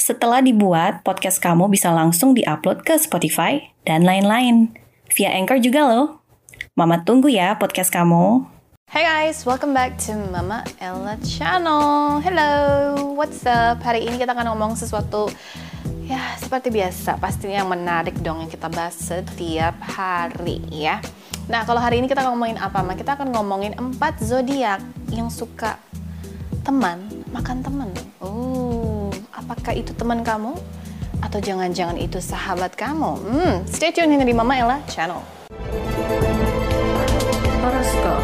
Setelah dibuat, podcast kamu bisa langsung diupload ke Spotify dan lain-lain. Via Anchor juga loh. Mama tunggu ya podcast kamu. Hey guys, welcome back to Mama Ella Channel. Hello, what's up? Hari ini kita akan ngomong sesuatu ya seperti biasa, pastinya yang menarik dong yang kita bahas setiap hari ya. Nah, kalau hari ini kita ngomongin apa? Ma? Kita akan ngomongin empat zodiak yang suka teman makan teman. Oh, apakah itu teman kamu? Atau jangan-jangan itu sahabat kamu? Hmm, stay tune ini di Mama Ella Channel. Horoskop.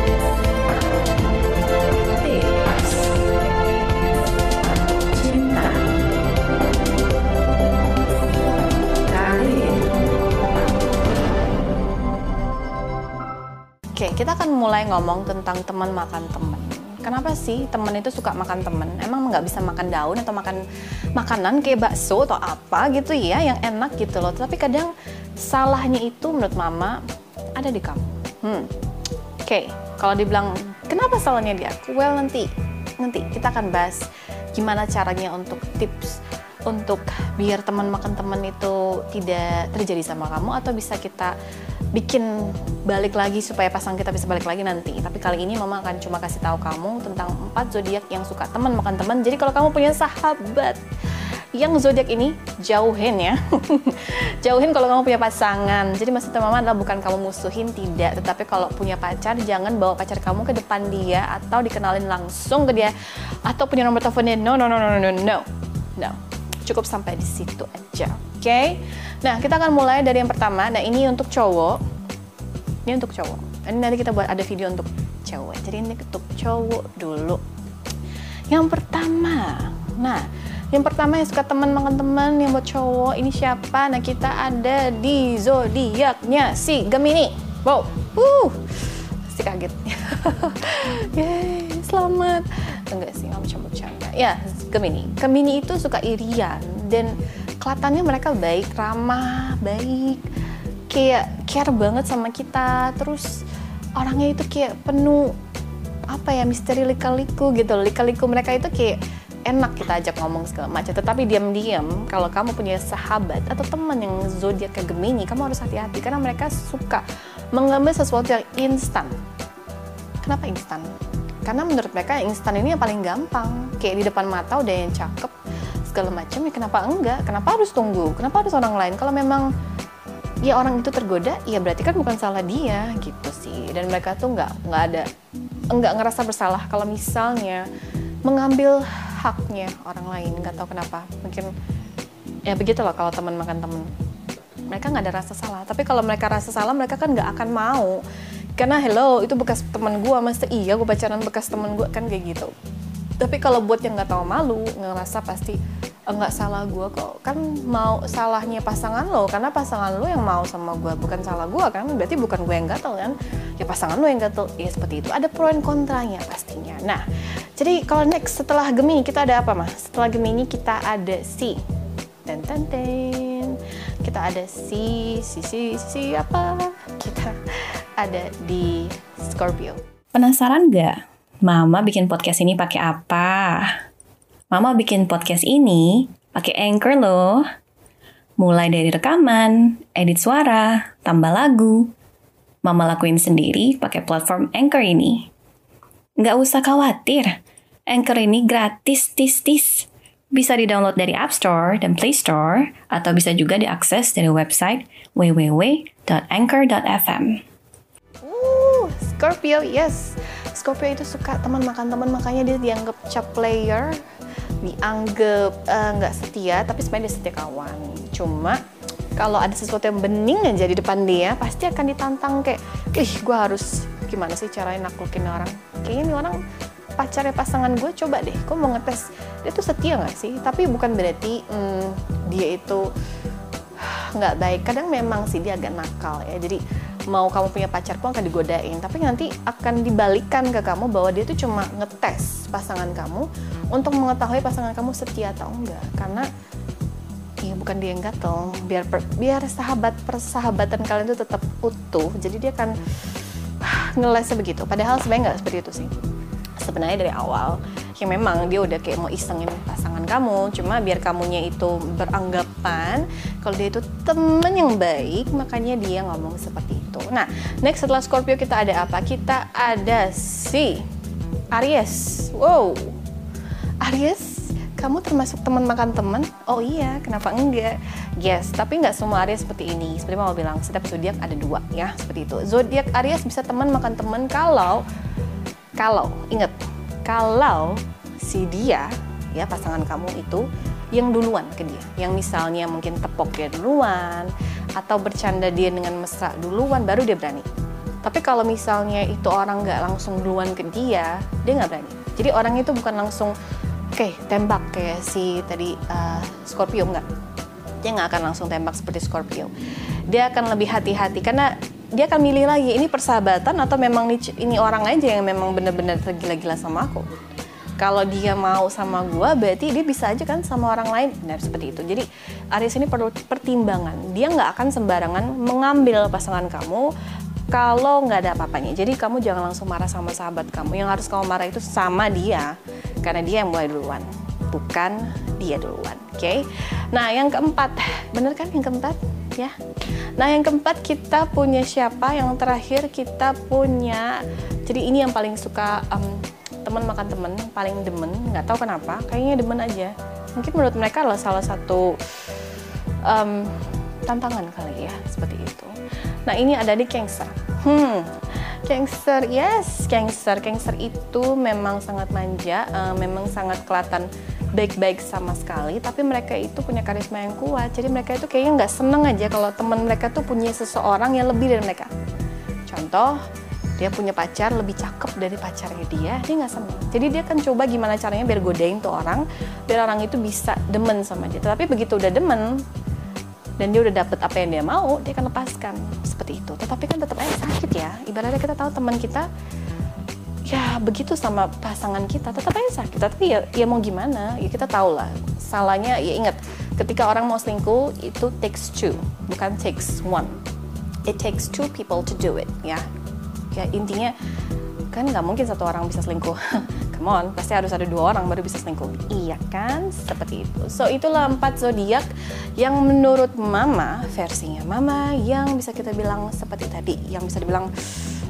Oke, kita akan mulai ngomong tentang teman makan teman. Kenapa sih teman itu suka makan teman? Emang nggak bisa makan daun atau makan makanan kayak bakso atau apa gitu ya yang enak gitu loh. Tapi kadang salahnya itu menurut mama ada di kamu. Hmm. Oke, kalau dibilang kenapa salahnya di aku? Well nanti nanti kita akan bahas gimana caranya untuk tips untuk biar teman makan teman itu tidak terjadi sama kamu atau bisa kita bikin balik lagi supaya pasang kita bisa balik lagi nanti. Tapi kali ini mama akan cuma kasih tahu kamu tentang empat zodiak yang suka teman makan teman. Jadi kalau kamu punya sahabat yang zodiak ini jauhin ya. jauhin kalau kamu punya pasangan. Jadi maksudnya mama adalah bukan kamu musuhin tidak, tetapi kalau punya pacar jangan bawa pacar kamu ke depan dia atau dikenalin langsung ke dia atau punya nomor teleponnya. No no no no no no. No. Cukup sampai di situ aja. Oke. Okay? Nah, kita akan mulai dari yang pertama. Nah, ini untuk cowok. Ini untuk cowok. Ini nanti kita buat ada video untuk cowok. Jadi ini untuk cowok dulu. Yang pertama. Nah, yang pertama yang suka teman makan teman yang buat cowok ini siapa? Nah, kita ada di zodiaknya si Gemini. Wow. Uh. Pasti kaget. Yeay, selamat. Enggak sih, nggak mau bercanda. Ya, Gemini. Gemini itu suka irian dan kelihatannya mereka baik, ramah, baik, kayak care banget sama kita. Terus orangnya itu kayak penuh apa ya misteri lika-liku gitu. Lika-liku mereka itu kayak enak kita ajak ngomong segala macam. Tetapi diam-diam kalau kamu punya sahabat atau teman yang zodiak kayak Gemini, kamu harus hati-hati karena mereka suka mengambil sesuatu yang instan. Kenapa instan? Karena menurut mereka instan ini yang paling gampang. Kayak di depan mata udah yang cakep segala macam ya kenapa enggak? Kenapa harus tunggu? Kenapa harus orang lain? Kalau memang ya orang itu tergoda, ya berarti kan bukan salah dia gitu sih. Dan mereka tuh nggak nggak ada nggak ngerasa bersalah kalau misalnya mengambil haknya orang lain. Nggak tahu kenapa. Mungkin ya begitulah kalau teman makan teman. Mereka nggak ada rasa salah. Tapi kalau mereka rasa salah, mereka kan nggak akan mau karena hello itu bekas teman gue masa iya gue pacaran bekas teman gue kan kayak gitu. Tapi kalau buat yang nggak tahu malu ngerasa pasti nggak salah gue kok. Kan mau salahnya pasangan lo karena pasangan lo yang mau sama gue bukan salah gue kan? Berarti bukan gue yang gatel kan? Ya pasangan lo yang gatel. Ya seperti itu. Ada pro dan kontranya pastinya. Nah jadi kalau next setelah Gemini kita ada apa mas? Setelah Gemini kita ada si ten ten ten. Kita ada si si si si apa ada di Scorpio. Penasaran gak? Mama bikin podcast ini pakai apa? Mama bikin podcast ini pakai Anchor loh. Mulai dari rekaman, edit suara, tambah lagu. Mama lakuin sendiri pakai platform Anchor ini. Nggak usah khawatir, Anchor ini gratis tis-tis. Bisa di-download dari App Store dan Play Store, atau bisa juga diakses dari website www.anchor.fm. Scorpio, yes. Scorpio itu suka teman makan teman, makanya dia dianggap cap player, dianggap nggak uh, setia, tapi sebenarnya dia setia kawan. Cuma kalau ada sesuatu yang bening aja di depan dia, pasti akan ditantang kayak, ih, gue harus gimana sih caranya naklukin orang? Kayaknya ini orang pacarnya pasangan gue coba deh, gue mau ngetes dia tuh setia nggak sih? Tapi bukan berarti hmm, dia itu nggak baik kadang memang sih dia agak nakal ya jadi mau kamu punya pacar pun akan digodain. Tapi nanti akan dibalikan ke kamu bahwa dia tuh cuma ngetes pasangan kamu untuk mengetahui pasangan kamu setia atau enggak. Karena ya bukan dia yang gatel. Biar per, biar sahabat persahabatan kalian itu tetap utuh. Jadi dia akan ngelesnya begitu. Padahal sebenarnya nggak seperti itu sih. Sebenarnya dari awal ya memang dia udah kayak mau isengin pasangan kamu. Cuma biar kamunya itu beranggapan kalau dia itu temen yang baik makanya dia ngomong seperti nah next setelah Scorpio kita ada apa kita ada si Aries wow Aries kamu termasuk teman makan teman? Oh iya, kenapa enggak? Yes, tapi nggak semua Aries seperti ini. Seperti mau bilang, setiap zodiak ada dua ya, seperti itu. Zodiak Aries bisa teman makan teman kalau kalau inget kalau si dia ya pasangan kamu itu yang duluan ke dia, yang misalnya mungkin tepok dia duluan atau bercanda dia dengan mesra duluan, baru dia berani. Tapi kalau misalnya itu orang nggak langsung duluan ke dia, dia nggak berani. Jadi orang itu bukan langsung Oke, okay, tembak kayak si tadi uh, Scorpio nggak? Dia nggak akan langsung tembak seperti Scorpio. Dia akan lebih hati-hati karena dia akan milih lagi ini persahabatan atau memang ini orang aja yang memang benar-benar tergila-gila sama aku. Kalau dia mau sama gue, berarti dia bisa aja kan sama orang lain. Benar seperti itu. Jadi Aries ini perlu pertimbangan. Dia nggak akan sembarangan mengambil pasangan kamu kalau nggak ada apa-apanya. Jadi kamu jangan langsung marah sama sahabat kamu. Yang harus kamu marah itu sama dia, karena dia yang mulai duluan, bukan dia duluan. Oke? Okay? Nah yang keempat, bener kan yang keempat? Ya. Nah yang keempat kita punya siapa? Yang terakhir kita punya. Jadi ini yang paling suka um, teman makan temen, paling demen. Nggak tahu kenapa, kayaknya demen aja. Mungkin menurut mereka adalah salah satu um, tantangan kali ya, seperti itu. Nah ini ada di Cancer. Hmm, Cancer, yes, Cancer. Cancer itu memang sangat manja, uh, memang sangat kelihatan baik-baik sama sekali, tapi mereka itu punya karisma yang kuat. Jadi mereka itu kayaknya nggak seneng aja kalau teman mereka tuh punya seseorang yang lebih dari mereka. Contoh, dia punya pacar lebih cakep dari pacarnya dia, dia nggak seneng. Jadi dia kan coba gimana caranya biar godain tuh orang, biar orang itu bisa demen sama dia. Tapi begitu udah demen, dan dia udah dapet apa yang dia mau dia akan lepaskan. Seperti itu. Tetapi kan tetap aja sakit ya. Ibaratnya kita tahu teman kita ya begitu sama pasangan kita tetap aja sakit. Tapi ya, ya mau gimana? Ya kita tahu lah. Salahnya ya ingat ketika orang mau selingkuh itu takes two. Bukan takes one. It takes two people to do it ya ya intinya kan nggak mungkin satu orang bisa selingkuh come on, pasti harus ada dua orang baru bisa selingkuh. Iya kan? Seperti itu. So, itulah empat zodiak yang menurut Mama, versinya Mama yang bisa kita bilang seperti tadi, yang bisa dibilang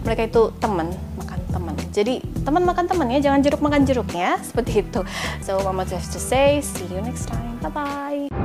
mereka itu teman makan teman. Jadi, teman makan teman ya, jangan jeruk makan jeruk ya, seperti itu. So, Mama just to say, see you next time. Bye-bye.